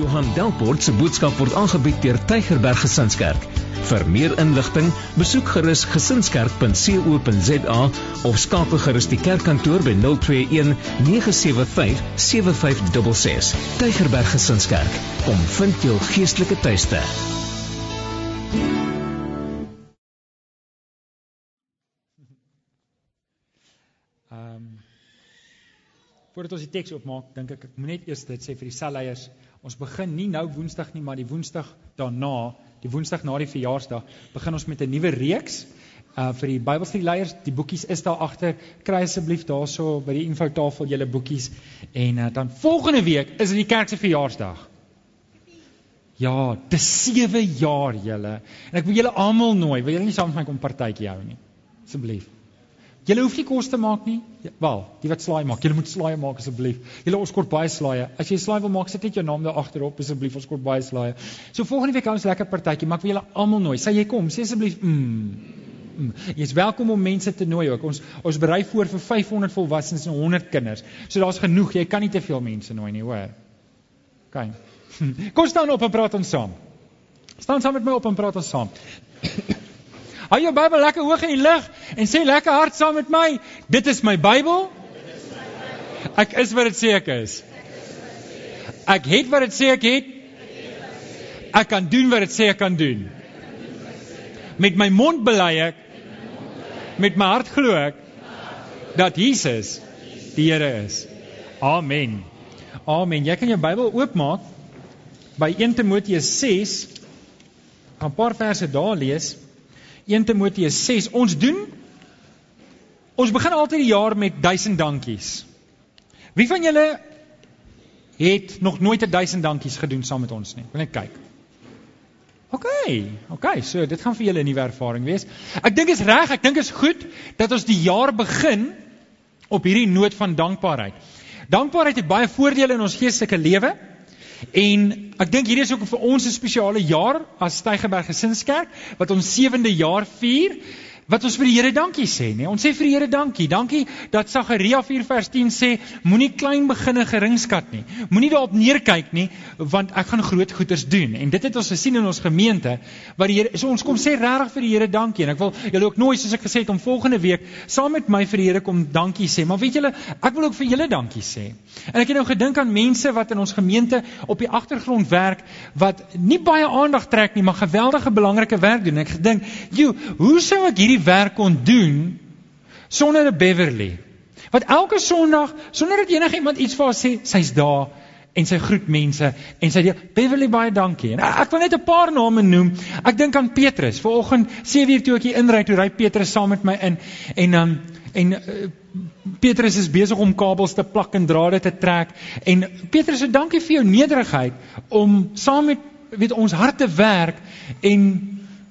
Johan Delport se boodskap word aangebied deur Tygerberg Gesinskerk. Vir meer inligting, besoek gerus gesinskerk.co.za of skakel gerus die kerkkantoor by 021 975 7566. Tygerberg Gesinskerk, kom vind jou geestelike tuiste. Voordat ons die teks oopmaak, dink ek ek moet net eers dit sê vir die selleiers. Ons begin nie nou Woensdag nie, maar die Woensdag daarna, die Woensdag na die verjaarsdag, begin ons met 'n nuwe reeks. Uh vir die Bybelstudieleiers, die boekies is daar agter. Kry asseblief daarso by die infotafel julle boekies en uh, dan volgende week is dit die kerk se verjaarsdag. Ja, dis 7 jaar julle. En ek wil julle almal nooi. Wil julle nie saam met my kom partytjie hou nie? Asseblief. Julle hoef nie kos te maak nie. Ja, wel, die wat slaai maak, julle moet slaai maak asseblief. Julle ons kort baie slaaie. As jy slaai wil maak, sit net jou naam daar agterop asseblief. Ons kort baie slaaie. So volgende week hou ons lekker partytjie, maar ek wil julle almal nooi. Sê jy kom, sê asseblief, mm. mm. Jy's welkom om mense te nooi ook. Ons ons berei voor vir 500 volwassenes en 100 kinders. So daar's genoeg. Jy kan nie te veel mense nooi nie, hoor. OK. Kom staan op en praat ons saam. Staan saam met my op en praat ons saam. Hou jou Bybel lekker hoog in die lug en sê lekker hard saam met my, dit is my Bybel. Ek is wat dit sê ek is. Ek het wat dit sê ek het. Ek kan doen wat dit sê ek kan doen. Met my mond bely ek met my hart glo ek dat Jesus die Here is. Amen. Amen. Jy kan jou Bybel oopmaak by 1 Timoteus 6. 'n paar verse daar lees. 1 Timoteus 6. Ons doen ons begin altyd die jaar met 1000 dankies. Wie van julle het nog nooit 1000 dankies gedoen saam met ons nie? Wil net kyk. OK, OK, so dit gaan vir julle 'n nuwe ervaring wees. Ek dink is reg, ek dink is goed dat ons die jaar begin op hierdie noot van dankbaarheid. Dankbaarheid het baie voordele in ons geestelike lewe. En ek dink hierdie is ook vir ons 'n spesiale jaar as Stygerberg Gesinskerk wat ons 7de jaar vier wat ons vir die Here dankie sê, nê? Ons sê vir die Here dankie. Dankie dat Sagaria 4 vers 10 sê, moenie klein beginne geringskat nie. Moenie daarop neerkyk nie, want ek gaan groot goeders doen. En dit het ons gesien in ons gemeente waar die Here, so ons kom sê regtig vir die Here dankie en ek wil julle ook nooi soos ek gesê het om volgende week saam met my vir die Here kom dankie sê. Maar weet julle, ek wil ook vir julle dankie sê. En ek het nou gedink aan mense wat in ons gemeente op die agtergrond werk wat nie baie aandag trek nie, maar geweldige belangrike werk doen. Ek gedink, "Jo, hoe sou ek hierdie werk kon doen sonder 'n Beverly. Wat elke Sondag, sonder dat enigiemand iets vir haar sê, sy's daar en sy groet mense en sy sê Beverly baie dankie. En ek wil net 'n paar name noem. Ek dink aan Petrus. Vanoggend 7 uur toe ek hier inry, toe ry Petrus saam met my in en dan um, en uh, Petrus is besig om kabels te plak en drade te trek en Petrus sê dankie vir jou nederigheid om saam met weet ons harte werk en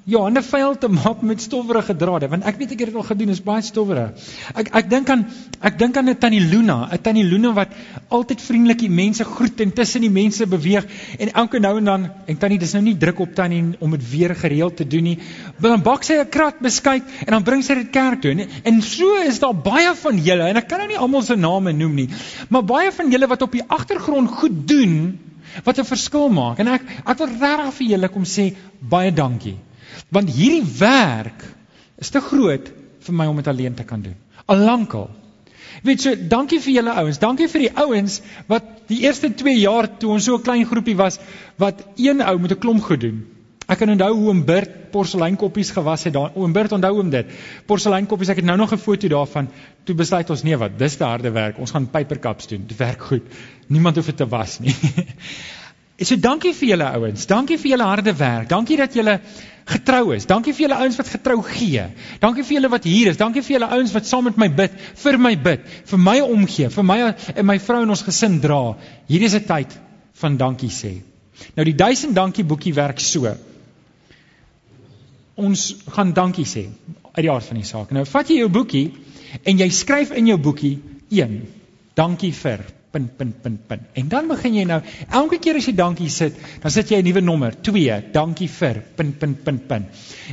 En 'n vuil te maak met stowwerige drade, want ek weet ek het dit al gedoen, is baie stowwerig. Ek ek dink aan ek dink aan 'n tannie Luna, 'n tannie Luna wat altyd vriendelik die mense groet en tussen die mense beweeg en elke nou en dan en tannie, dis nou nie druk op tannie om dit weer gereeld te doen nie. Maar dan bak sy 'n krat beskuit en dan bring sy dit kerk toe. En, en so is daar baie van julle en ek kan nou nie almal se name noem nie, maar baie van julle wat op die agtergrond goed doen wat 'n verskil maak. En ek ek wil regtig vir julle kom sê baie dankie. Want hierdie werk is te groot vir my om dit alleen te kan doen. Al lankal. Weet jy, so, dankie vir julle ouens. Dankie vir die ouens wat die eerste 2 jaar toe ons so 'n klein groepie was wat een ou met 'n klomp gedoen. Ek kan onthou hoe oom Bert porseleinkoppies gewas het daar. Oom Bert onthou hom dit. Porseleinkoppies, ek het nou nog 'n foto daarvan. Toe besluit ons nee wat, dis te harde werk. Ons gaan papercups doen. Dit werk goed. Niemand hoef dit te was nie. So dankie vir julle ouens. Dankie vir julle harde werk. Dankie dat julle getrou is. Dankie vir julle ouens wat getrou gee. Dankie vir julle wat hier is. Dankie vir julle ouens wat saam met my bid, vir my bid, vir my omgee, vir my en my vrou en ons gesin dra. Hierdie is 'n tyd van dankie sê. Nou die 1000 dankie boekie werk so. Ons gaan dankie sê uit die hart van die saak. Nou vat jy jou boekie en jy skryf in jou boekie 1. Dankie vir punt punt punt punt. En dan begin jy nou elke keer as jy dankie sit, dan sit jy 'n nuwe nommer, 2, dankie vir punt punt punt punt.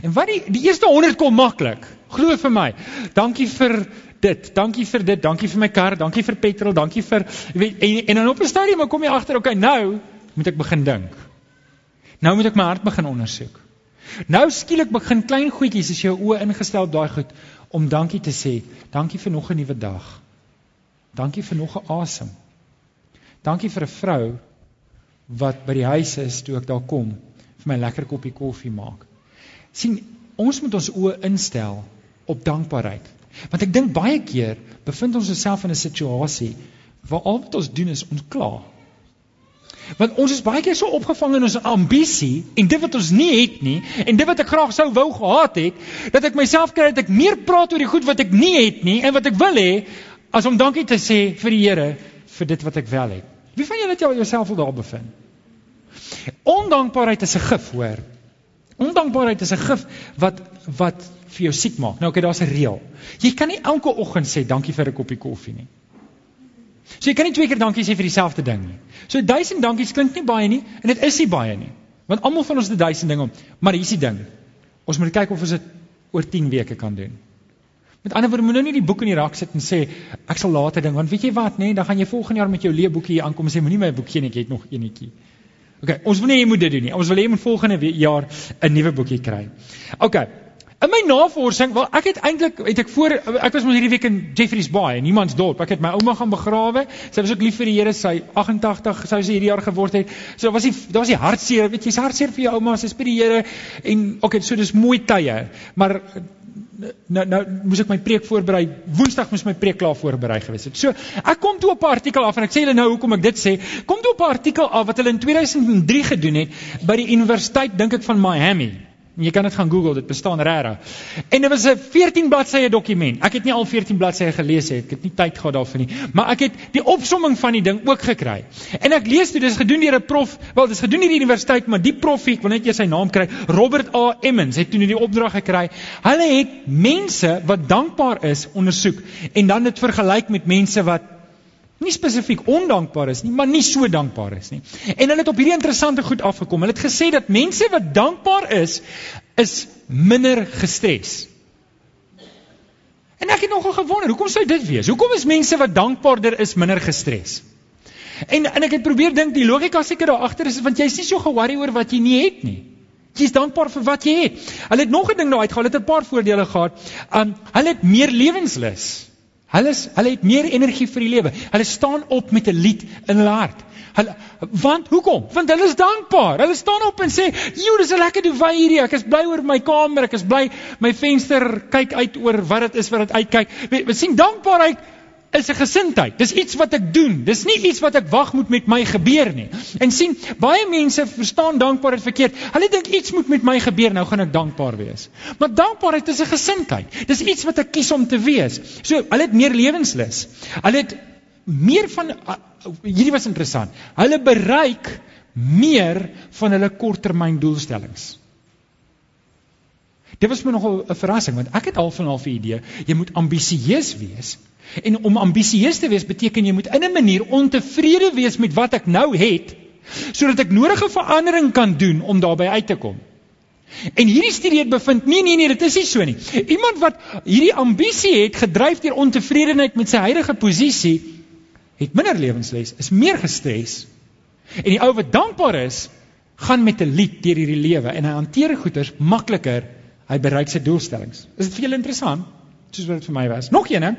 En wat die die eerste 100 kom maklik. Glo vir my. Dankie vir dit, dankie vir dit, dankie vir my kar, dankie vir petrol, dankie vir jy weet en, en dan op 'n stadium kom jy agter, okay, nou moet ek begin dink. Nou moet ek my hart begin ondersoek. Nou skielik begin klein goedjies as jou oë ingestel op daai goed om dankie te sê. Dankie vir nog 'n nuwe dag. Dankie vir nog 'n asem. Dankie vir 'n vrou wat by die huis is toe ek daar kom vir my lekker koppie koffie maak. sien, ons moet ons oë instel op dankbaarheid. Want ek dink baie keer bevind ons osself in 'n situasie waar al wat ons doen is ons kla. Want ons is baie keer so opgevang in ons ambisie en dit wat ons nie het nie en dit wat ek graag sou wou gehad het, dat ek myself kry dat ek meer praat oor die goed wat ek nie het nie en wat ek wil hê as om dankie te sê vir die Here vir dit wat ek wel het. Wie van julle het jou jouself al daar bevind? Ondankbaarheid is 'n gif, hoor. Ondankbaarheid is 'n gif wat wat vir jou siek maak. Nou, okay, daar's 'n reël. Jy kan nie elke oggend sê dankie vir 'n koppie koffie nie. So jy kan nie twee keer dankie sê vir dieselfde ding nie. So duisend dankies klink nie baie nie en dit is nie baie nie. Want almal van ons het duisend dinge om, maar hier's die ding. Ons moet kyk of ons dit oor 10 weke kan doen. Met ander woorde, moenie nou die boek in die rak sit en sê ek sal later ding, want weet jy wat, nê, nee, dan gaan jy volgende jaar met jou leeboekie hier aankom en sê moenie my boekie nie, ek het nog eenetjie. OK, ons wil nie jy moet dit doen nie. Ons wil hê jy moet volgende jaar 'n nuwe boekie kry. OK. In my navorsing, wel ek het eintlik het ek voor ek was mos hierdie week in Jeffreys Bay in Niemands dorp. Ek het my ouma gaan begrawe. Sy was ook lief vir die Here, sy 88 sou sy hierdie jaar geword het. So was die daar was die hartseer, weet jy, jy's hartseer vir jou ouma, sy's by die Here en okay, so dis mooi tye. Maar nou nou moes ek my preek voorberei. Woensdag moes my preek klaar voorberei gewees het. So ek kom toe op 'n artikel af en ek sê julle nou hoekom ek dit sê. Kom toe op 'n artikel af wat hulle in 2003 gedoen het by die Universiteit dink ek van Miami. Jy kan dit gaan Google, dit bestaan regtig. En dit was 'n 14 bladsye dokument. Ek het nie al 14 bladsye gelees nie. Ek het nie tyd gehad daarvoor nie, maar ek het die opsomming van die ding ook gekry. En ek lees dit is gedoen deur 'n prof, wel dis gedoen deur die universiteit, maar die prof, ek wil net eers sy naam kry, Robert A Emmons, het toe die opdrag gekry. Hulle het mense wat dankbaar is ondersoek en dan dit vergelyk met mense wat nie spesifiek ondankbaar is nie, maar nie so dankbaar is nie. En hulle het op hierdie interessante goed afgekom. Hulle het gesê dat mense wat dankbaar is, is minder gestres. En ek het nogal gewonder, hoekom sou dit wees? Hoekom is mense wat dankbaarder is minder gestres? En en ek het probeer dink die logika seker daar agter is want jy's nie so ge-worry oor wat jy nie het nie. Jy's dankbaar vir wat jy het. Hulle het nog 'n ding daar uitgehaal, hulle het 'n paar voordele gehad. Um hulle het meer lewenslus. Hulle is, hulle het meer energie vir die lewe. Hulle staan op met 'n lied in hulle hart. Hulle want hoekom? Want hulle is dankbaar. Hulle staan op en sê, "Jo, dis 'n lekker duwy hierdie. Ek is bly oor my kamer. Ek is bly my venster kyk uit oor wat dit is wat dit uitkyk." Jy sien dankbaarheid is 'n gesindheid. Dis iets wat ek doen. Dis nie iets wat ek wag moet met my gebeur nie. En sien, baie mense verstaan dankbaarheid verkeerd. Hulle dink iets moet met my gebeur, nou gaan ek dankbaar wees. Maar dankbaarheid is 'n gesindheid. Dis iets wat ek kies om te wees. So, hulle het meer lewenslus. Hulle het meer van hierdie was interessant. Hulle bereik meer van hulle korttermyndoelstellings. Dit was my nogal 'n verrassing want ek het al van 'n half idee jy moet ambisieus wees En om ambisieus te wees beteken jy moet in 'n manier ontevrede wees met wat ek nou het sodat ek nodige verandering kan doen om daarby uit te kom. En hierdie studie het bevind nee nee nee dit is nie so nie. Iemand wat hierdie ambisie het gedryf deur ontevredenheid met sy huidige posisie het minder lewenslus, is meer gestres. En die ou wat dankbaar is, gaan met 'n lied deur hierdie lewe en hy hanteer goeders makliker, hy bereik sy doelstellings. Is dit vir julle interessant? Soos wat dit vir my was. Nog een hè?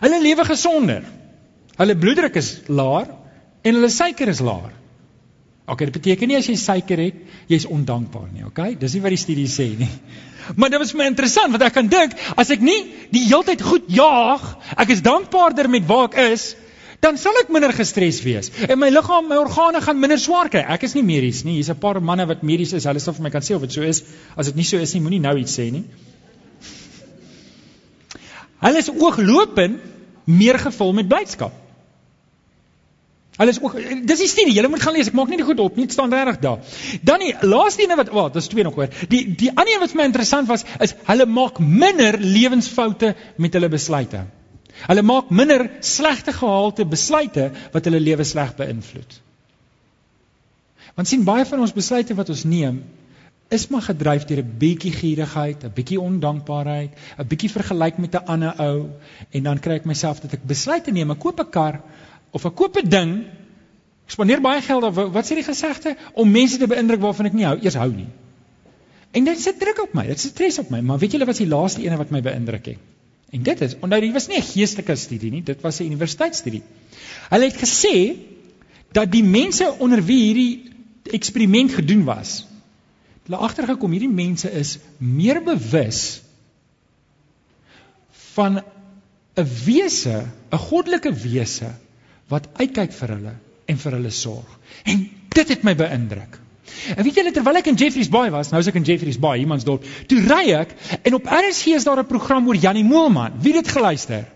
Hulle lewe gesonder. Hulle bloeddruk is laer en hulle suiker is laer. OK, dit beteken nie as jy suiker het, jy's ondankbaar nie, OK? Dis nie wat die studie sê nie. Maar dit was my interessant want ek kan dink as ek nie die heeltyd goed jaag, ek is dankbaarder met waar ek is, dan sal ek minder gestres wees. En my liggaam, my organe gaan minder swaar kry. Ek is nie medies nie. Hier's 'n paar manne wat medies is. Hulle sal vir my kan sê of dit so is. As dit nie so is nie, moenie nou iets sê nie. Hulle is ooglopend meer gevul met blydskap. Hulle is ook dis die studie, julle moet gaan lees. Ek maak nie dit goed op nie, dit staan regtig daar. Dan die laaste ene wat wat, dis twee nog hoor. Die die ander een wat vir my interessant was is hulle maak minder lewensfoute met hulle besluite. Hulle maak minder slegte gehalte besluite wat hulle lewe sleg beïnvloed. Want sien baie van ons besluite wat ons neem, is maar gedryf deur 'n bietjie gierigheid, 'n bietjie ondankbaarheid, 'n bietjie vergelyk met 'n ander ou en dan kry ek myself dat ek besluit te neem, ek koop 'n kar of ek koop 'n ding Ek spandeer baie geld op wat sê die gesegde om mense te beïndruk waarvan ek nie hou, eers hou nie. En dit sit druk op my, dit sit stres op my, maar weet julle wat is die laaste ene wat my beïndruk het? En dit is, onthou dit was nie 'n geestelike studie nie, dit was 'n universiteitsstudie. Hulle het gesê dat die mense onder wie hierdie eksperiment gedoen was, hulle agtergekom hierdie mense is meer bewus van 'n wese, 'n goddelike wese wat uitkyk vir hulle en vir hulle sorg. En dit het my beïndruk. En weet julle terwyl ek in Jeffreys Bay was, nou is ek in Jeffreys Bay, Humansdorp, toe ry ek en op RSG is daar 'n program oor Janie Moelman. Wie het dit geluister?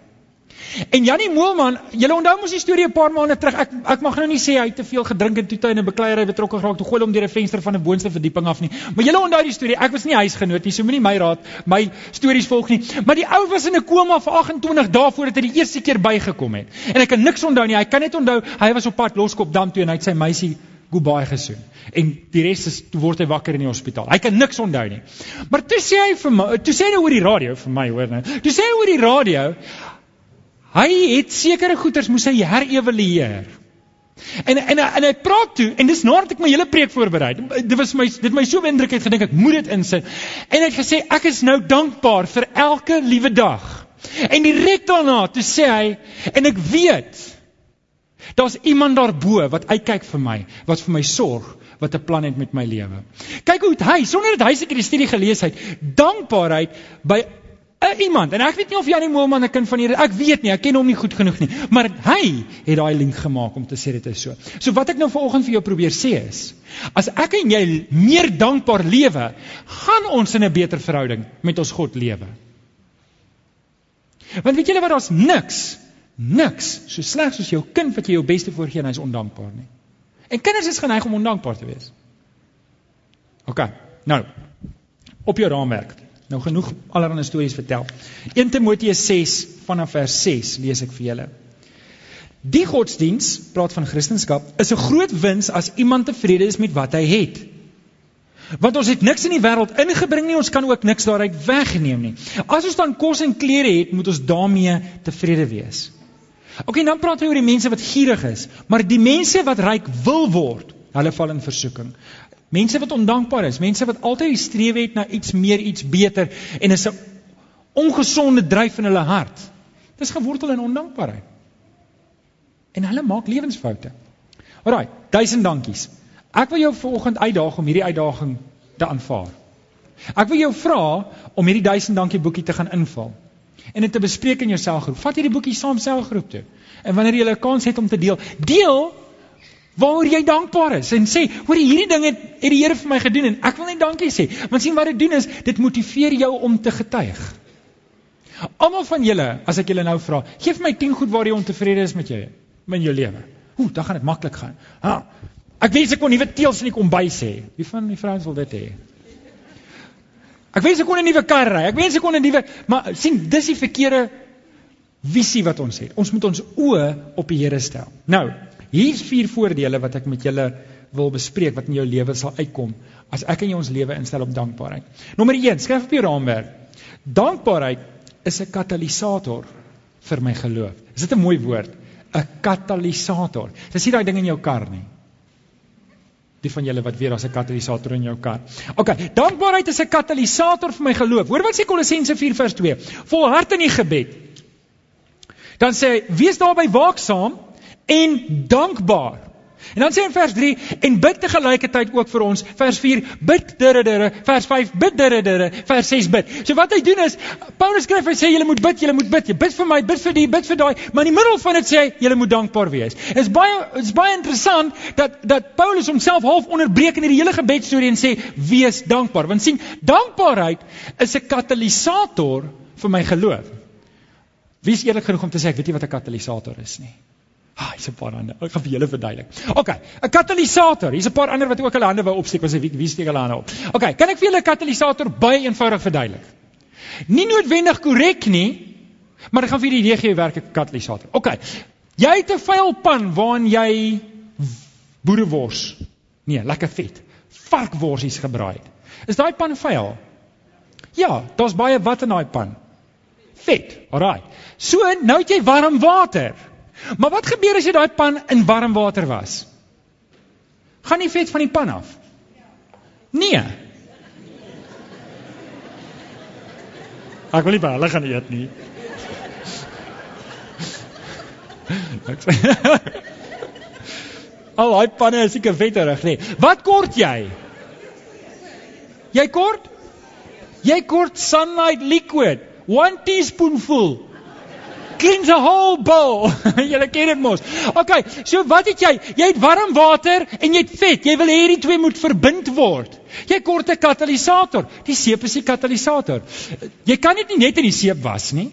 En Janie Moelman, julle onthou mos die storie 'n paar maande terug. Ek ek mag nou nie sê hy het te veel gedrink en toe hy in 'n bekleierery betrokke geraak, toe gooi hom deur 'n venster van 'n boonste verdieping af nie. Maar julle onthou die storie. Ek was nie huisgenoot nie, so moenie my raad my stories volg nie. Maar die ou was in 'n koma vir 28 dae voordat hy die eerste keer bygekom het. En ek kan niks onthou nie. Hy kan net onthou hy was op pad Loskop dam toe en hy het sy meisie goodbye gesoen. En die res is toe word hy wakker in die hospitaal. Hy kan niks onthou nie. Maar toe sê hy vir my, toe sê hy oor die radio vir my, hoor nou. Toe sê hy oor die radio, hy het sekere goeders moes hy herevalueer. En en en hy praat toe en dis nadat ek my hele preek voorberei. Dit was my dit my so indruk het gedink ek moet dit insit. En hy het gesê ek is nou dankbaar vir elke liewe dag. En direk daarna toe sê hy en ek weet Daar's iemand daarbo wat uitkyk vir my, wat vir my sorg, wat 'n plan het met my lewe. Kyk hoe hy, sonder dat hy seker die studie gelees het, dankbaarheid by 'n iemand. En ek weet nie of Janie Moelman 'n kind van hierdie ek weet nie, ek ken hom nie goed genoeg nie, maar hy het daai link gemaak om te sê dit is so. So wat ek nou vanoggend vir jou probeer sê is, as ek en jy meer dankbaar lewe, gaan ons in 'n beter verhouding met ons God lewe. Want weet julle wat daar's niks niks so sleg soos jou kind wat jy jou beste voorgee en hy's ondankbaar nie. En kinders is geneig om ondankbaar te wees. OK. Nou. Op jou raamwerk. Nou genoeg allerlei stories vertel. 1 Timoteus 6 vanaf vers 6 lees ek vir julle. Die godsdiens, praat van Christendom, is 'n groot wins as iemand tevrede is met wat hy het. Want ons het niks in die wêreld ingebring nie, ons kan ook niks daaruit wegneem nie. As ons dan kos en klere het, moet ons daarmee tevrede wees. OK, dan praat hy oor die mense wat gierig is, maar die mense wat ryk wil word, hulle val in versoeking. Mense wat ondankbaar is, mense wat altyd die strewe het na iets meer, iets beter en is 'n ongesonde dryf in hulle hart. Dis gewortel in ondankbaarheid. En hulle maak lewensfoute. Alraai, duisend dankies. Ek wil jou vanoggend uitdaag om hierdie uitdaging te aanvaar. Ek wil jou vra om hierdie duisend dankie boekie te gaan invul en dit te bespreek in jou selgroep. Vat hierdie boekie saam selgroep toe. En wanneer jy 'n kans het om te deel, deel waaroor jy dankbaar is en sê, "Hoor, hierdie ding het, het die Here vir my gedoen en ek wil net dankie sê." Want sien wat dit doen is, dit motiveer jou om te getuig. Almal van julle, as ek julle nou vra, gee vir my 10 goed waar jy ontevrede is met jou in jou lewe. Ooh, dan gaan dit maklik gaan. Ha. Ek wens ek kon nuwe teels in die kombuis hê. Wie van die vrouens wil dit hê? Ek wens ek kon 'n nuwe kar ry. Ek wens ek kon 'n nuwe maar sien, dis die verkeerde visie wat ons het. Ons moet ons oë op die Here stel. Nou, hier's vier voordele wat ek met julle wil bespreek wat in jou lewe sal uitkom as ek in jou ons lewe instel op dankbaarheid. Nommer 1, skryf op jou raamwerk. Dankbaarheid is 'n katalisator vir my geloof. Is dit 'n mooi woord? 'n Katalisator. Dis nie daai ding in jou kar nie. Die van julle wat weet daar's 'n katalisator in jou kar. OK, dankbaarheid is 'n katalisator vir my geloof. Hoor wat sê Kolossense 4 vers 2. Volhard in die gebed. Dan sê hy: "Wees daarby waaksaam en dankbaar." En dan sê in vers 3 en bid te gelyketyd ook vir ons. Vers 4 bid dirre vers 5 bid dirre vers 6 bid. So wat hy doen is Paulus skryf hy sê julle moet bid, julle moet bid. Jy bid vir my, bid vir die, bid vir daai, maar in die middel van dit sê hy julle moet dankbaar wees. Is baie is baie interessant dat dat Paulus homself half onderbreek in hierdie hele gebedstorie en sê wees dankbaar. Want sien, dankbaarheid is 'n katalisator vir my geloof. Wie is eerlik genoeg om te sê ek weet nie wat 'n katalisator is nie. Ah, hier's 'n paar ander. Ek gaan vir julle verduidelik. OK, 'n katalisator. Hier's 'n paar ander wat ook hulle hande wou opsteek, was wie wie steek hulle hande op? OK, kan ek vir julle 'n katalisator baie eenvoudig verduidelik? Nie noodwendig korrek nie, maar ek gaan vir julle idee gee werk 'n katalisator. OK. Jy het 'n vuil pan waarin jy boerewors. Nee, lekker vet. Varkworsies gebraai het. Is daai pan vuil? Ja, daar's baie wat in daai pan. Vet. Alraai. So, nou het jy warm water. Maar wat gebeur as jy daai pan in warm water was? Gaan die vet van die pan af? Nee. Ek wil nie by hulle gaan eet nie. Al daai panne is seker vetterig, nê. Wat kort jy? Jy kort? Jy kort sunlight liquid, 1 teaspoonful. Cleans a whole bowl. jy ken dit mos. Okay, so wat het jy? Jy het warm water en jy het vet. Jy wil hê hierdie twee moet verbind word. Jy kort 'n katalisator. Die seep is die katalisator. Jy kan dit nie net in die seep was nie.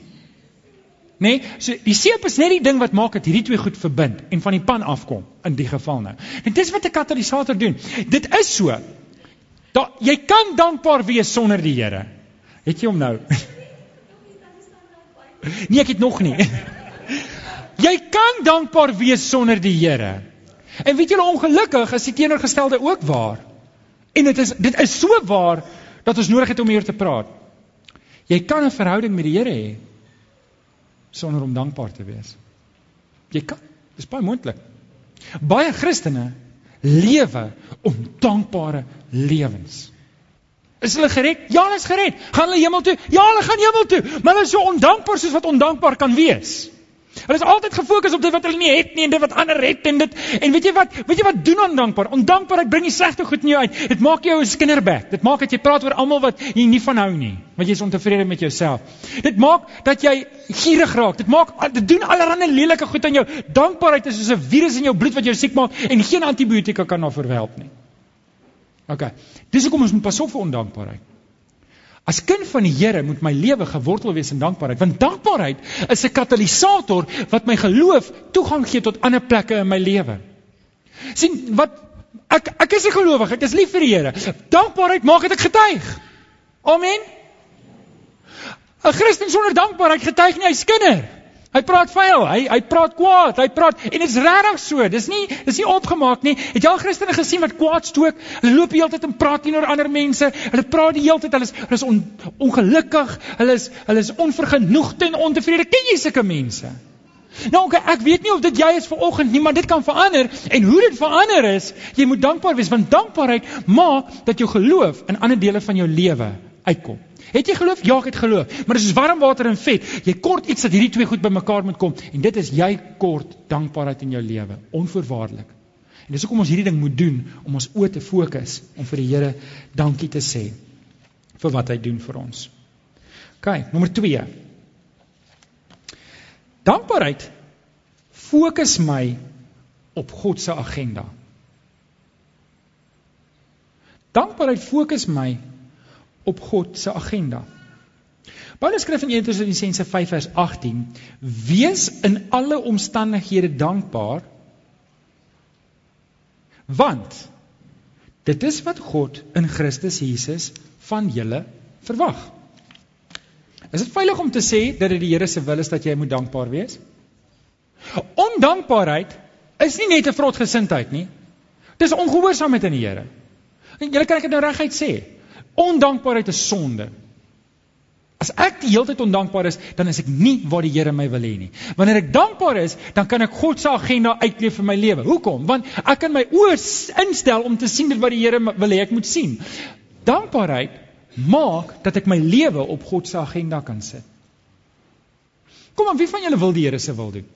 Nee, so die seep is net die ding wat maak dat hierdie twee goed verbind en van die pan afkom in die geval nou. En dis wat 'n katalisator doen. Dit is so. Da jy kan dankbaar wees sonder die Here. Het jy hom nou? Nee, ek het nog nie. Jy kan dankbaar wees sonder die Here. En weet julle ongelukkig is die teenoorgestelde ook waar. En dit is dit is so waar dat ons nodig het om hier te praat. Jy kan 'n verhouding met die Here hê sonder om dankbaar te wees. Jy kan, dis baie moontlik. Baie Christene lewe om dankbare lewens. Is hulle gered? Ja, hulle is gered. Gaan hulle hemel toe? Ja, hulle gaan hemel toe. Maar hulle is so ondankbaar soos wat ondankbaar kan wees. Hulle is altyd gefokus op dit wat hulle nie het nie en dit wat ander het en dit en weet jy wat? Weet jy wat doen ondankbaar? Ondankbaarheid bring die slegte goed in jou uit. Dit maak jou 'n skinnerbek. Dit maak dat jy praat oor almal wat jy nie van hou nie, want jy is ontevrede met jouself. Dit maak dat jy gierig raak. Dit maak dit doen allerlei lelike goed aan jou. Dankbaarheid is soos 'n virus in jou bloed wat jou siek maak en geen antibiotika kan daarvoor help nie. OK. Dis hoekom ons moet pas op vir ondankbaarheid. As kind van die Here moet my lewe gewortel wees in dankbaarheid, want dankbaarheid is 'n katalisator wat my geloof toegang gee tot ander plekke in my lewe. sien wat ek ek is 'n gelowige, ek is lief vir die Here. Dankbaarheid maak dit ek getuig. Amen. 'n Christen sonder dankbaarheid getuig nie hy skinder. Hy praat vuil, hy hy praat kwaad, hy praat en dit is regtig so. Dis nie dis nie opgemaak nie. Het jy al Christene gesien wat kwaad stook? Hulle loop die hele tyd en praat teenoor ander mense. Hulle praat die hele tyd, hulle is hulle is on, ongelukkig, hulle is hulle is onvergenoegd en ontevrede. Ken jy sulke mense? Nou okay, ek weet nie of dit jy is vanoggend nie, maar dit kan verander en hoe dit verander is, jy moet dankbaar wees want dankbaarheid maak dat jou geloof in ander dele van jou lewe uitkom. Het jy geloof? Ja, ek het geloof. Maar dis soos warm water en vet. Jy kort iets dat hierdie twee goed bymekaar moet kom en dit is jy kort dankbaarheid in jou lewe, onvoorwaardelik. En dis hoekom ons hierdie ding moet doen om ons oë te fokus om vir die Here dankie te sê vir wat hy doen vir ons. OK, nommer 2. Dankbaarheid fokus my op God se agenda. Dankbaarheid fokus my op God se agenda. Paulus skryf in 1 Tessalonisense 5 vers 18: Wees in alle omstandighede dankbaar want dit is wat God in Christus Jesus van julle verwag. Is dit veilig om te sê dat dit die Here se wil is dat jy moet dankbaar wees? Ondankbaarheid is nie net 'n vrotgesindheid nie. Dis ongehoorsaamheid aan die Here. En jy kan dit nou reguit sê. Ondankbaarheid is sonde. As ek die hele tyd ondankbaar is, dan is ek nie waar die Here my wil hê nie. Wanneer ek dankbaar is, dan kan ek God se agenda uitleef vir my lewe. Hoekom? Want ek kan my oë instel om te sien wat die Here wil hê ek moet sien. Dankbaarheid maak dat ek my lewe op God se agenda kan sit. Kom aan, wie van julle wil die Here se wil doen?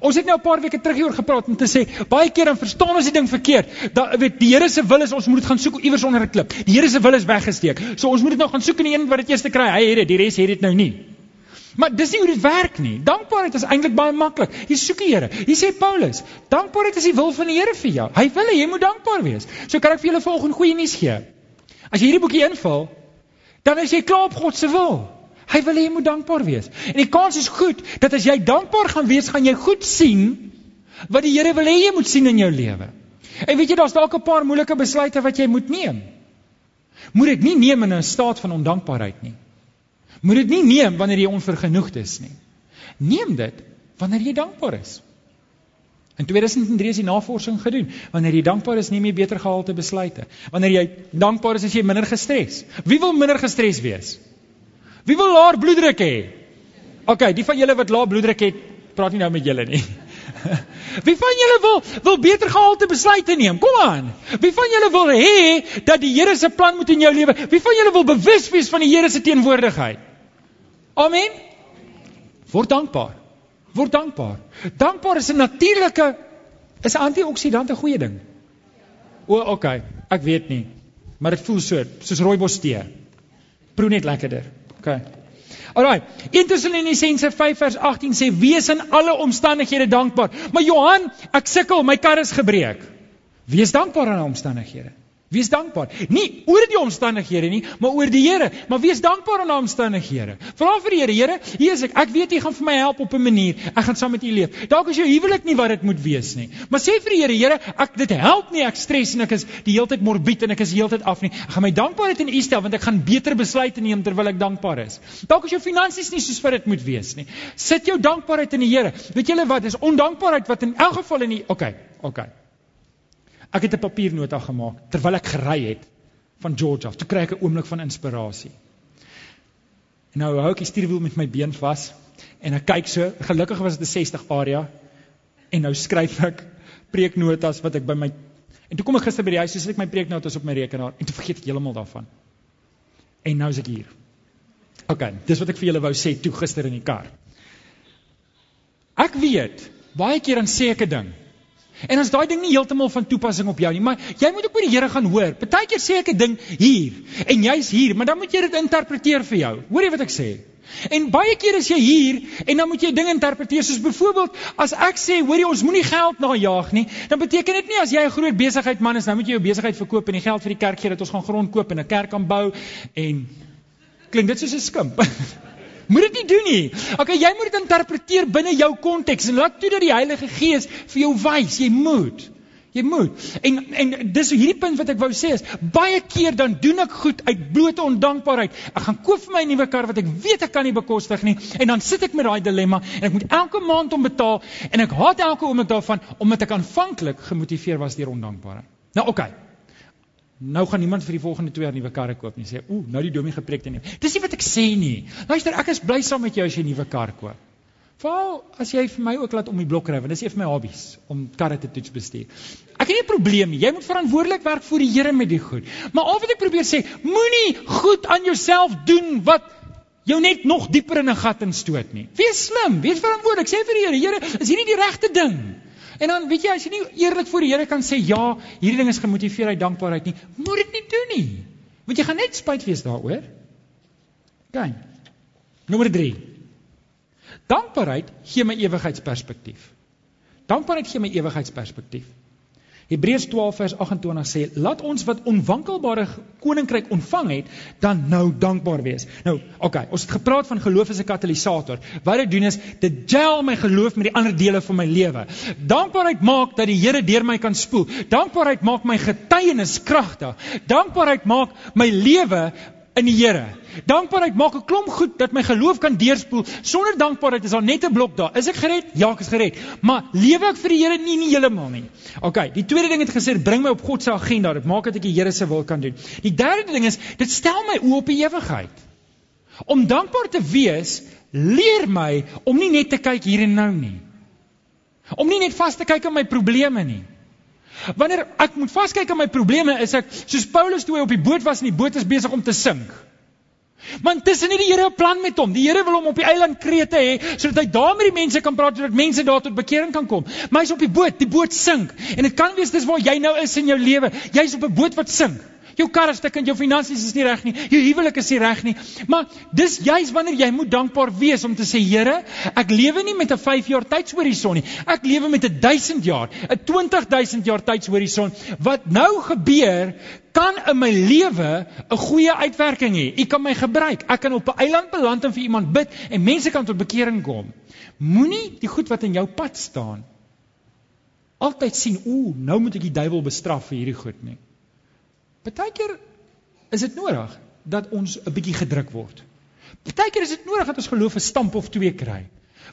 Ons het nou 'n paar weke terug hieroor gepraat om te sê baie keer dan verstaan ons die ding verkeerd. Dat weet die Here se wil is ons moet dit gaan soek iewers onder 'n klip. Die Here se wil is weggesteek. So ons moet dit nou gaan soek in die een wat dit eers te kry. Hy het dit, die res het dit nou nie. Maar dis nie hoe dit werk nie. Dankbaarheid is eintlik baie maklik. Jy soek die Here. Hier sê Paulus, dankbaarheid is die wil van die Here vir jou. Hy wil hê jy moet dankbaar wees. So kan ek vir julle volgende goeie nuus gee. As jy hierdie boekie invul, dan is jy klaar op God se wil. Hy wil hê jy moet dankbaar wees. En die kans is goed dat as jy dankbaar gaan wees, gaan jy goed sien wat die Here wil hê jy moet sien in jou lewe. En weet jy daar's dalk 'n paar moeilike besluite wat jy moet neem. Moet dit nie neem in 'n staat van ondankbaarheid nie. Moet dit nie neem wanneer jy onvergenoegd is nie. Neem dit wanneer jy dankbaar is. In 2003 is die navorsing gedoen. Wanneer jy dankbaar is, neem jy beter gehalte besluite. Wanneer jy dankbaar is, is jy minder gestres. Wie wil minder gestres wees? Wie wil laer bloeddruk hê? OK, die van julle wat laer bloeddruk het, praat nie nou met julle nie. Wie van julle wil wil beter gehalte besluite neem? Kom aan. Wie van julle wil hê dat die Here se plan moet in jou lewe? Wie van julle wil bewus wees van die Here se teenwoordigheid? Amen. Word dankbaar. Word dankbaar. Dankbaar is 'n natuurlike is 'n antioksidant 'n goeie ding. O, okay. Ek weet nie. Maar dit voel so, soos rooibos tee. Proe net lekkerder. Okay. Alraai. 1 Tessalonisense 5 vers 18 sê wees in alle omstandighede dankbaar. Maar Johan, ek sukkel, my kar is gebreek. Wees dankbaar aan omstandighede. Wees dankbaar. Nie oor die omstandighede nie, maar oor die Here. Maar wees dankbaar aan die omstandighede. Vra vir die Here, Here, hier is ek. Ek weet U gaan vir my help op 'n manier. Ek gaan saam met U leef. Dalk is jou huwelik nie wat dit moet wees nie. Maar sê vir die Here, Here, ek dit help nie. Ek stres en ek is die hele tyd morbied en ek is die hele tyd af nie. Ek gaan my dankbaarheid in U stel want ek gaan beter besluite neem terwyl ek dankbaar is. Dalk is jou finansies nie soos wat dit moet wees nie. Sit jou dankbaarheid in die Here. Weet julle wat? Dis ondankbaarheid wat in elk geval in die Okay, okay. Ek het 'n papiernota gemaak terwyl ek gery het van Georgia. Toe kry ek 'n oomblik van inspirasie. En nou hou ek die stuurwiel met my been vas en ek kyk so, gelukkig was dit 'n 60 area en nou skryf ek preeknotas wat ek by my En toe kom ek gister by die huis, sit ek my preeknotas op my rekenaar en toe vergeet ek heeltemal daarvan. En nou is ek hier. OK, dis wat ek vir julle wou sê toe gister in die kar. Ek weet, baie keer dan sê ek 'n ding En as daai ding nie heeltemal van toepassing op jou nie, maar jy moet ook by die Here gaan hoor. Partykeer sê ek 'n ding hier en jy's hier, maar dan moet jy dit interpreteer vir jou. Hoor jy wat ek sê? En baie keer is jy hier en dan moet jy dinge interpreteer soos byvoorbeeld as ek sê hoor jy ons moenie geld najag nie dan beteken dit nie as jy 'n groot besigheid man is dan moet jy jou besigheid verkoop en die geld vir die kerk gee dat ons gaan grond koop en 'n kerk kan bou en klink dit soos 'n skimp Moet dit nie doen nie. Okay, jy moet dit interpreteer binne jou konteks en laat toe dat die Heilige Gees vir jou wys. Jy moet. Jy moet. En en dis hierdie punt wat ek wou sê is baie keer dan doen ek goed uit blote ondankbaarheid. Ek gaan koop vir my 'n nuwe kar wat ek weet ek kan nie bekostig nie en dan sit ek met daai dilemma en ek moet elke maand om betaal en ek haat elke oomblik daarvan omdat ek aanvanklik gemotiveer was deur ondankbaarheid. Nou oké. Okay. Nou gaan niemand vir die volgende 2 jaar nuwe karre koop nie. Sê, "Ooh, nou die domie gepreek te neem." Dis nie wat ek sê nie. Luister, ek is bly saam met jou as jy 'n nuwe kar koop. Val as jy vir my ook laat om die blok ry, want dis een van my hobbies om karre te toets bestuur. Ek het nie 'n probleem nie. Jy moet verantwoordelik werk vir die Here met die goed. Maar al wat ek probeer sê, moenie goed aan jouself doen wat jou net nog dieper in 'n gat instoot nie. Wees slim, wees verantwoordelik. Sê vir die Here, Here, is hierdie die regte ding? En dan weet jy as jy nie eerlik voor die Here kan sê ja, hierdie ding is gemotiveer uit dankbaarheid nie, moet dit nie doen nie. Want jy gaan net spyt wees daaroor. Gaan. Nommer 3. Dankbaarheid gee my ewigheidsperspektief. Dankbaarheid gee my ewigheidsperspektief. Hebreërs 12 vers 28 sê: "Laat ons wat onwankelbare koninkryk ontvang het, dan nou dankbaar wees." Nou, okay, ons het gepraat van geloof as 'n katalisator. Wat dit doen is dit gel my geloof met die ander dele van my lewe. Dankbaarheid maak dat die Here deur my kan spoel. Dankbaarheid maak my getuienis kragtig. Dankbaarheid maak my lewe in die Here. Dankbaarheid maak 'n klomp goed dat my geloof kan deurspoel. Sonder dankbaarheid is daar net 'n blok daar. Is ek gered? Ja, ek is gered. Maar lewe ek vir die Here nie nie heeltemal nie. OK, die tweede ding het gesê bring my op God se agenda. Dit maak dat ek die Here se wil kan doen. Die derde ding is dit stel my oë op die ewigheid. Om dankbaar te wees, leer my om nie net te kyk hier en nou nie. Om nie net vas te kyk op my probleme nie. Wanneer ek moet vaskyk aan my probleme, is ek soos Paulus toe hy op die boot was en die boot is besig om te sink. Want tussen nie die Here 'n plan met hom. Die Here wil hom op die eiland Krete hê sodat hy daar met die mense kan praat sodat mense daar tot bekering kan kom. Maar hy's op die boot, die boot sink. En dit kan wees dis waar jy nou is in jou lewe. Jy's op 'n boot wat sink. Jou kar is stuk en jou finansies is nie reg nie. Jou huwelik is nie reg nie. Maar dis juis wanneer jy moet dankbaar wees om te sê Here, ek lewe nie met 'n 5 jaar tydshorison nie. Ek lewe met 'n 1000 jaar, 'n 20000 jaar tydshorison. Wat nou gebeur kan in my lewe 'n goeie uitwerking hê. U kan my gebruik. Ek kan op 'n eiland beland en vir iemand bid en mense kan tot bekering kom. Moenie die goed wat in jou pad staan altyd sien, ooh, nou moet ek die duiwel bestraf vir hierdie goed nie. Partykeer is dit nodig dat ons 'n bietjie gedruk word. Partykeer is dit nodig dat ons geloof 'n stamp of twee kry.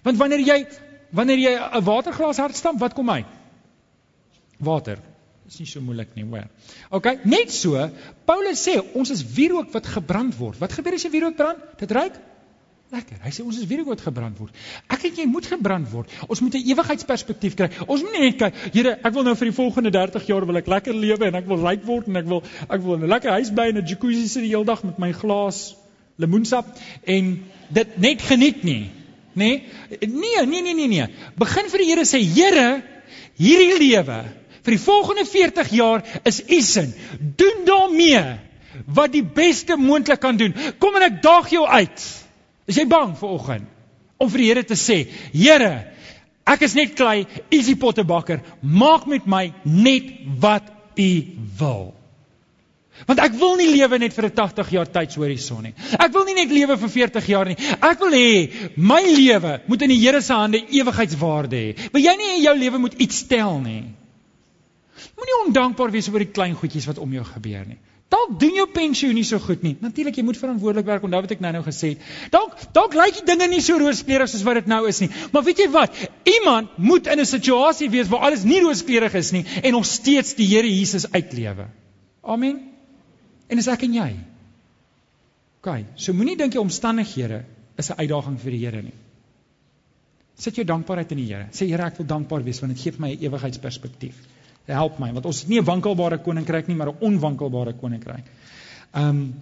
Want wanneer jy wanneer jy 'n waterglas hard stamp, wat kom uit? Water. Dis nie so moeilik nie, hoor. OK, net so, Paulus sê ons is wierook wat gebrand word. Wat gebeur as jy wierook brand? Dit ruik Lekker. Hy sê ons is weer goed gebrand word. Ek en jy moet gebrand word. Ons moet 'n ewigheidsperspektief kry. Ons moet net kyk, Here, ek wil nou vir die volgende 30 jaar wil ek lekker lewe en ek wil ryk word en ek wil ek wil 'n lekker huis bly en 'n jacuzzi sit die hele dag met my glas lemoensap en dit net geniet nie. Nê? Nee, nee, nee, nee, nee. Begin vir die Here sê, Here, hierdie lewe vir die volgende 40 jaar is u sin. Doen daarmee wat die beste moontlik kan doen. Kom en ek daag jou uit. Is jy bang vir oggend om vir die Here te sê, Here, ek is net klei, u is die pottebakker, maak met my net wat u wil. Want ek wil nie lewe net vir 'n 80 jaar tydshorison nie. Ek wil nie net lewe vir 40 jaar nie. Ek wil hê my lewe moet in die Here se hande ewigheidswaarde hê. Wil jy nie in jou lewe moet iets tel nie? Moenie ondankbaar wees oor die klein goedjies wat om jou gebeur nie. Dalk doen jou pensioen nie so goed nie. Natuurlik jy moet verantwoordelik werk, onthou wat ek nou-nou gesê het. Dalk dalk lyk die dinge nie so rooskleurig soos wat dit nou is nie. Maar weet jy wat? Iemand moet in 'n situasie wees waar alles nie rooskleurig is nie en nog steeds die Here Jesus uitlewe. Amen. En dis ek en jy. OK, so moenie dink jy omstandighede is 'n uitdaging vir die Here nie. Sit jou dankbaarheid in die Here. Sê Here, ek wil dankbaar wees want dit gee vir my 'n ewigheidsperspektief help my want ons het nie 'n wankelbare koninkryk nie maar 'n onwankelbare koninkryk. Ehm um,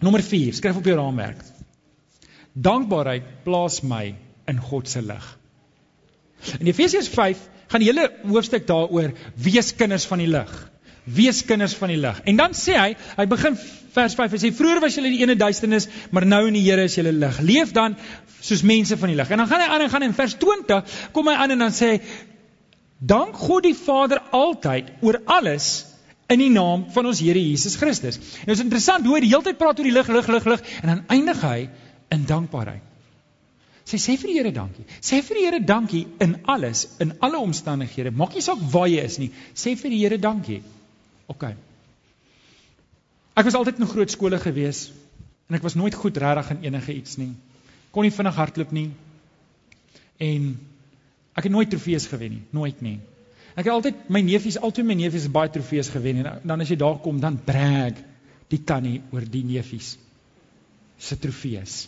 nommer 4, skryf op jou raamwerk. Dankbaarheid plaas my in God se lig. In Efesiërs 5 gaan die hele hoofstuk daaroor wees kinders van die lig. Wees kinders van die lig. En dan sê hy, hy begin vers 5 en sê vroeër was julle in die ene duisternis, maar nou in die Here is julle lig. Leef dan soos mense van die lig. En dan gaan hy aan en gaan in vers 20 kom hy aan en dan sê hy Dank God die Vader altyd oor alles in die naam van ons Here Jesus Christus. En dit is interessant hoe hy die hele tyd praat oor die lig, lig, lig, lig en dan eindig hy in dankbaarheid. Sê sê vir die Here dankie. Sê vir die Here dankie in alles, in alle omstandighede. Maak nie saak waar jy is nie. Sê vir die Here dankie. OK. Ek was altyd in groot skole gewees en ek was nooit goed regtig in enige iets nie. Kon nie vinnig hardloop nie. En Ek het nooit trofees gewen nie, nooit nie. Ek het altyd my neefies, altyd my neefies baie trofees gewen en dan as jy daar kom dan brag die tannie oor die neefies se trofees.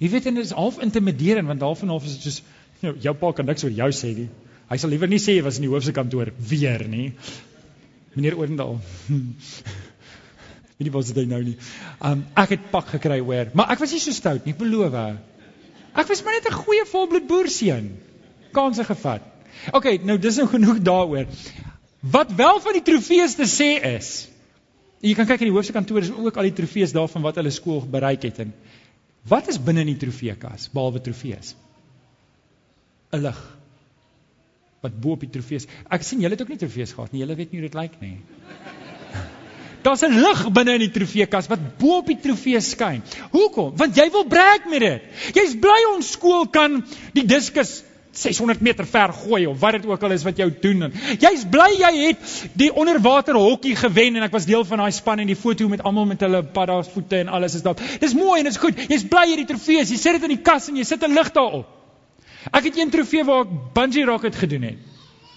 Jy weet en dit is half intimiderend want half en half is dit soos jou, jou pa kan niks oor jou sê nie. Hy sal liewer nie sê jy was in die hoofse kantoor weer nie. Meneer Oorendal. Wie was dit nou nie? Um ek het pak gekry hoor, maar ek was nie so stout nie, beloof. Ek was maar net 'n goeie volbloed boerseun kanse gevat. OK, nou dis nou genoeg daaroor. Wat wel van die trofees te sê is. Jy kan kyk in die hoofse kantoor is ook al die trofees daarvan wat hulle skool bereik het en wat is binne in die trofeekas behalwe trofees? 'n Lig. Wat bo op die trofees. Ek sien julle het ook nie trofees gehad nie. Julle weet nie hoe dit lyk nie. Daar's 'n lig binne in die trofeekas wat bo op die trofee skyn. Hoekom? Want jy wil brag met dit. Jy's bly ons skool kan die diskus 600 meter ver gooi of wat dit ook al is wat jy doen. Jy's bly jy het die onderwater hokkie gewen en ek was deel van daai span en die foto met almal met hulle paddas voete en alles is daar. Dis mooi en dit is goed. Jy's bly jy het die trofees. Jy sit dit in die kas en jy sit 'n lig daarop. Ek het een trofee waar ek bungee rocket gedoen het.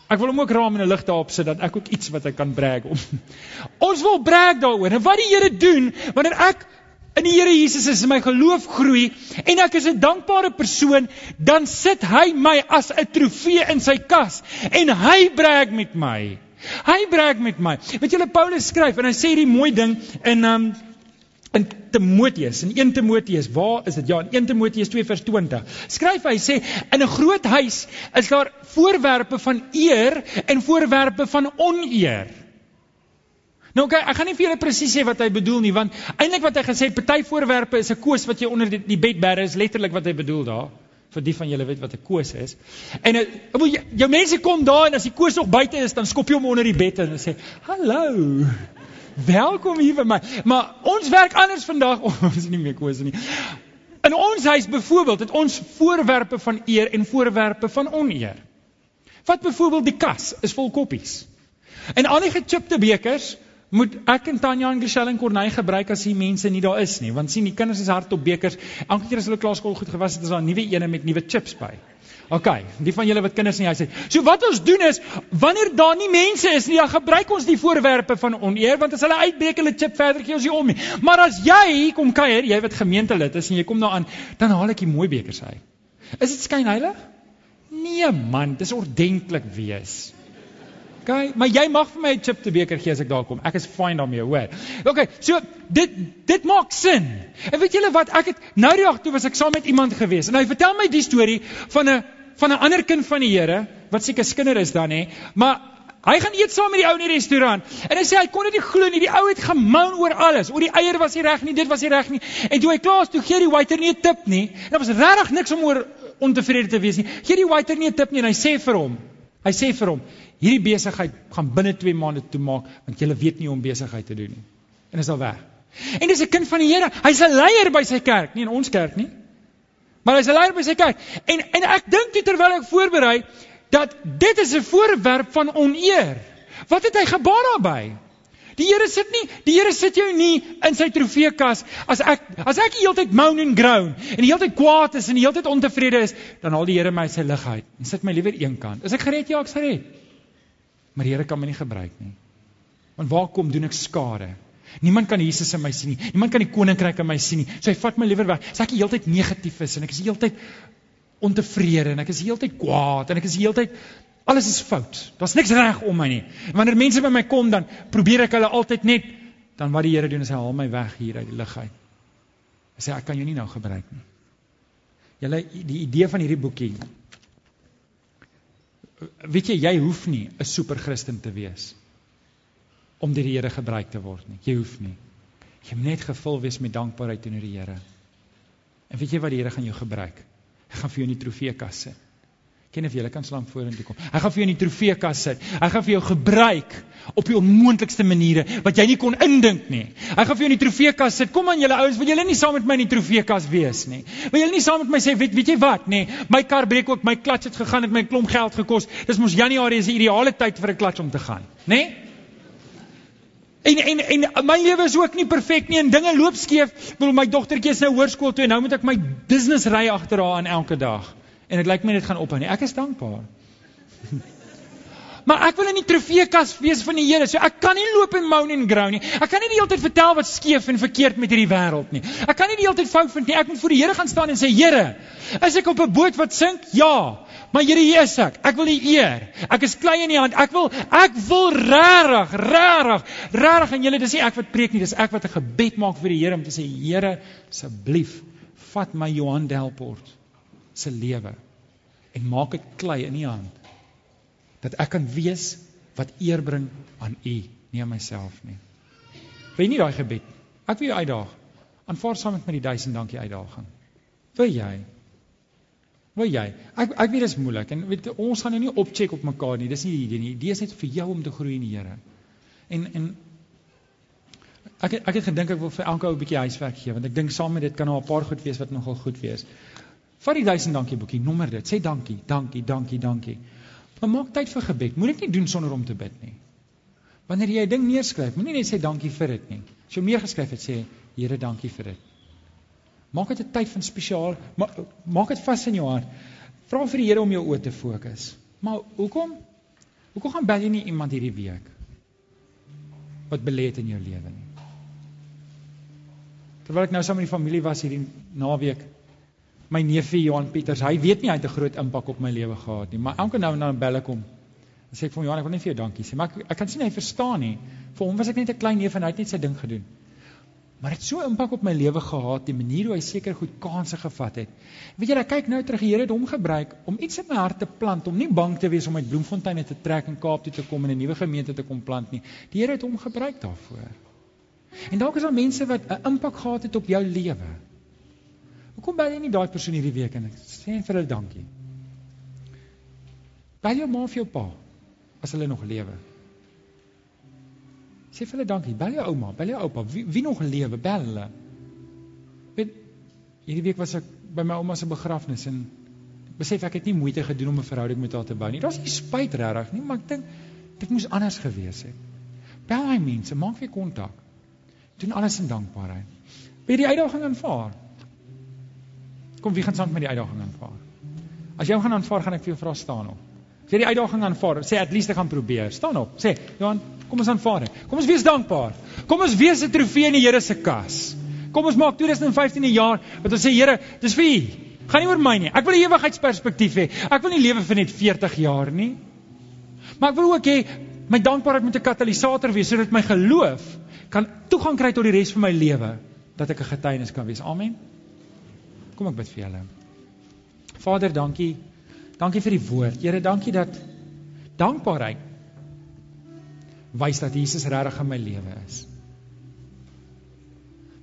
Ek wil hom ook raam en 'n lig daarop sit dat ek ook iets wat ek kan brag om. Ons wil brag daaroor. En wat die Here doen wanneer ek in die Here Jesus is my geloof groei en ek is 'n dankbare persoon, dan sit hy my as 'n trofee in sy kas en hy brag met my. Hy brag met my. Weet julle Paulus skryf en hy sê hierdie mooi ding in um in Timoteus, in 1 Timoteus, waar is dit? Ja, in 1 Timoteus 2 vers 20. Skryf hy sê in 'n groot huis is daar voorwerpe van eer en voorwerpe van oneer. Nou okay, ek gaan nie vir julle presies sê wat hy bedoel nie, want eintlik wat hy gesê het, party voorwerpe is 'n koos wat jy onder die, die bed bære, is letterlik wat hy bedoel daar vir die van julle weet wat 'n koos is. En ek wil jou mense kom daar en as die koos nog buite is, dan skop jy hom onder die bed en sê: "Hallo. Welkom hier by my." Maar ons werk anders vandag. Ons is nie meer koos nie. In ons huis byvoorbeeld het ons voorwerpe van eer en voorwerpe van oneer. Wat byvoorbeeld die kas is vol koppies. En al die gechipte bekers moet ek en Tanya en Giselle en Corneille gebruik as die mense nie daar is nie want sien die kinders is hard op bekers elke keer as hulle klaarskool goed gewas het is daar 'n nuwe ene met nuwe chips by OK, die van julle wat kinders in die huis het. So wat ons doen is wanneer daar nie mense is nie, dan gebruik ons die voorwerpe van oneer want as hulle uitbreek hulle chip verder gee ons nie om nie. Maar as jy kom kuier, jy wat gemeentelid is en jy kom daaraan, dan haal ek die mooi bekers uit. Is dit skynheilig? Nee man, dis ordentlik wees. Okay, maar jy mag vir my 'n chip te beker gee as ek daar kom. Ek is fine daarmee, hoor. Okay, so dit dit maak sin. En weet julle wat? Ek het nou die dag toe was ek saam met iemand gewees en hy vertel my die storie van 'n van 'n ander kind van die Here wat seker skinder is dan hè, maar hy gaan eet saam met die ou in die restaurant en hy sê hy kon dit nie glo nie. Die ou het gemoun oor alles. Oor die eier was nie reg nie, dit was nie reg nie. En toe hy klaar is, toe gee die waiter nie 'n tip nie. En daar was regtig niks om oor ontevrede te wees nie. Gee die waiter nie 'n tip nie en hy sê vir hom, hy sê vir hom, hierdie besigheid gaan binne 2 maande toemaak want jy weet nie hoe om besigheid te doen nie. En is al weg. En dis 'n kind van die Here. Hy's 'n leier by sy kerk, nie in ons kerk nie. Maar hy's 'n leier by sy kerk. En en ek dink terwyl ek voorberei dat dit is 'n voorwerp van oneer. Wat het hy gebaar daarbey? Die Here sit nie, die Here sit jou nie in sy trofeekas as ek as ek die hele tyd moan and groan en die hele tyd kwaad is en die hele tyd ontevrede is, dan haal die Here my sy lig uit en sit my liewer eenkant. Is ek gered? Ja, ek's gered. Maar die Here kan my nie gebruik nie. Want waar kom doen ek skade? Niemand kan Jesus in my sien nie. Niemand kan die koninkryk in my sien nie. So hy vat my liewer weg. As ek die hele tyd negatief is en ek is die hele tyd ontevrede en ek is die hele tyd kwaad en ek is die hele tyd Alles is fout. Daar's niks reg om my nie. En wanneer mense by my kom dan probeer ek hulle altyd net dan wat die Here doen is hy haal my weg hier uit die lig uit. Hy sê ek kan jou nie nou gebruik nie. Julle die idee van hierdie boekie. Weet jy jy hoef nie 'n super Christen te wees om deur die Here gebruik te word nie. Jy hoef nie. Jy moet net gevul wees met dankbaarheid teenoor die Here. En weet jy wat die Here gaan jou gebruik? Hy gaan vir jou in die trofeekas sit. Ken of jy kan slaan vorentoe kom. Hy gaan vir jou in die trofeekas sit. Hy gaan vir jou gebruik op die onmoontlikste maniere wat jy nie kon indink nie. Hy gaan vir jou in die trofeekas sit. Kom aan julle ouens, wil julle nie saam met my in die trofeekas wees nie? Wil julle nie saam met my sê, weet weet jy wat, nê? My kar breek ook, my klats het gegaan, het my klomp geld gekos. Dis mos Januarie is die ideale tyd vir 'n klats om te gaan, nê? En en en my lewe is ook nie perfek nie en dinge loop skeef. Ek bedoel my dogtertjie is nou hoërskool toe en nou moet ek my business ry agter haar aan elke dag. En dit lyk my dit gaan ophou nie. Ek is dankbaar. maar ek wil in die trofeekas wees van die Here. So ek kan nie loop en moan en groan nie. Ek kan nie die hele tyd vertel wat skeef en verkeerd met hierdie wêreld nie. Ek kan nie die hele tyd fout vind nie. Ek moet voor die Here gaan staan en sê, Here, is ek op 'n boot wat sink? Ja. Maar Here, hier is ek. Ek wil U eer. Ek is klein in U hand. Ek wil ek wil regtig, regtig, regtig en julle dis nie ek wat preek nie, dis ek wat 'n gebed maak vir die Here om te sê, Here, asseblief, vat my Johan Delport se lewe en maak dit klei in u hand dat ek kan wees wat eer bring aan u nie aan myself nie. Jy nie daai gebed? Ek wil jou uitdaag. Aanvaar saam met my die 1000 dankie uitdaging. Wil jy? Wil jy? Ek ek weet dit is moeilik en weet ons gaan nou nie opcheck op mekaar nie. Dis nie die idee nie. Die idee is net vir jou om te groei in die Here. En en ek ek het gedink ek wil vir elke ou 'n bietjie huiswerk gee want ek dink saam met dit kan daar 'n paar goed wees wat nogal goed wees Vat die 1000 dankie boekie, nommer dit. Sê dankie, dankie, dankie, dankie. Maar maak tyd vir gebed. Moenie dit nie doen sonder om te bid nie. Wanneer jy 'n ding neerskryf, moenie net sê dankie vir dit nie. As jy meer geskryf het, sê Here, dankie vir dit. Maak dit 'n tyd van spesiaal, ma maak dit vas in jou hart. Vra vir die Here om jou oë te fokus. Maar hoekom? Hoekom gaan bel jy nie iemand hierdie week wat belê het in jou lewe nie? Terwyl ek nou saam met die familie was hierdie naweek, my neefie Johan Pieters, hy weet nie hy het 'n groot impak op my lewe gehad nie, maar elke nou en dan bel ek hom. Dan sê ek vir hom Johan, ek wil net vir jou dankie sê, maar ek, ek kan sien hy verstaan nie. Vir hom was ek net 'n klein neef en hy het net sy ding gedoen. Maar dit het so impak op my lewe gehad, die manier hoe hy seker goed kansse gevat het. Weet jy, ek kyk nou terug, die Here het hom gebruik om iets in my hart te plant, om nie bang te wees om uit Bloemfontein te trek en Kaap toe te kom en 'n nuwe gemeente te kom plant nie. Die Here het hom gebruik daarvoor. En dalk is daar mense wat 'n impak gehad het op jou lewe. Hoekom bel jy nie daai persoon hierdie week en sê vir hulle dankie? Bel jou ma of jou pa as hulle nog lewe. Sê vir hulle dankie. Bel jou ouma, bel jou oupa, wie, wie nog lewe, bel hulle. Weet hierdie week was ek by my ouma se begrafnis en besef ek het nie moeite gedoen om 'n verhouding met haar te bou nie. Daar's nie spyt regtig nie, maar ek dink dit moes anders gewees het. Bel hy mense, maak weer kontak. Doen alles in dankbaarheid. Wie die uitdaging aanvaar. Kom, wie gaan saam met die uitdaging aanvaar? As jy hom gaan aanvaar, gaan ek vir jou vra staan op. As jy die uitdaging aanvaar, sê at least ek gaan probeer. Staan op. Sê, Johan, kom ons aanvaar dit. Kom ons wees dankbaar. Kom ons wees 'n trofee in die Here se kas. Kom ons maak 2015 'n jaar wat ons sê Here, dis vir U. Gaan nie oor my nie. Ek wil 'n ewigheidsperspektief hê. Ek wil nie lewe vir net 40 jaar nie. Maar ek wil ook hê my dankbaarheid moet 'n katalisator wees sodat my geloof kan toegang kry tot die res van my lewe dat ek 'n getuienis kan wees. Amen. Kom ek bid vir julle. Vader, dankie. Dankie vir die woord. Here, dankie dat dankbaarheid wys dat Jesus regtig in my lewe is.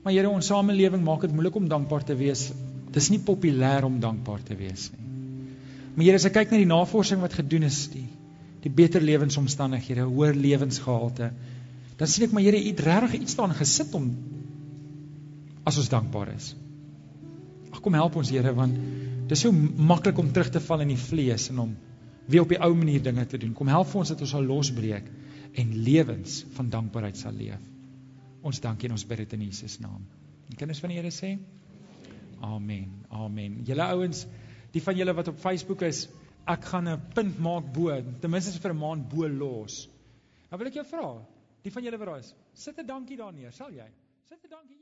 Maar Here, ons samelewing maak dit moeilik om dankbaar te wees. Dis nie populêr om dankbaar te wees nie. Maar Here, as ek kyk na die navorsing wat gedoen is, die die beter lewensomstandighede, hoër lewensgehalte, dan sien ek maar Here, U het regtig iets daarin gesit om as ons dankbaar is. Kom help ons Here want dit is so maklik om terug te val in die vlees en om weer op die ou manier dinge te doen. Kom help vir ons dat ons sal losbreek en lewens van dankbaarheid sal leef. Ons dankie en ons bid dit in Jesus naam. En kinders van die Here sê Amen. Amen. Julle ouens, die van julle wat op Facebook is, ek gaan 'n punt maak bo, ten minste vir 'n maand bo los. Nou wil ek jou vra, die van julle wat daar is, sit 'n dankie daar neer, sal jy? Sit 'n dankie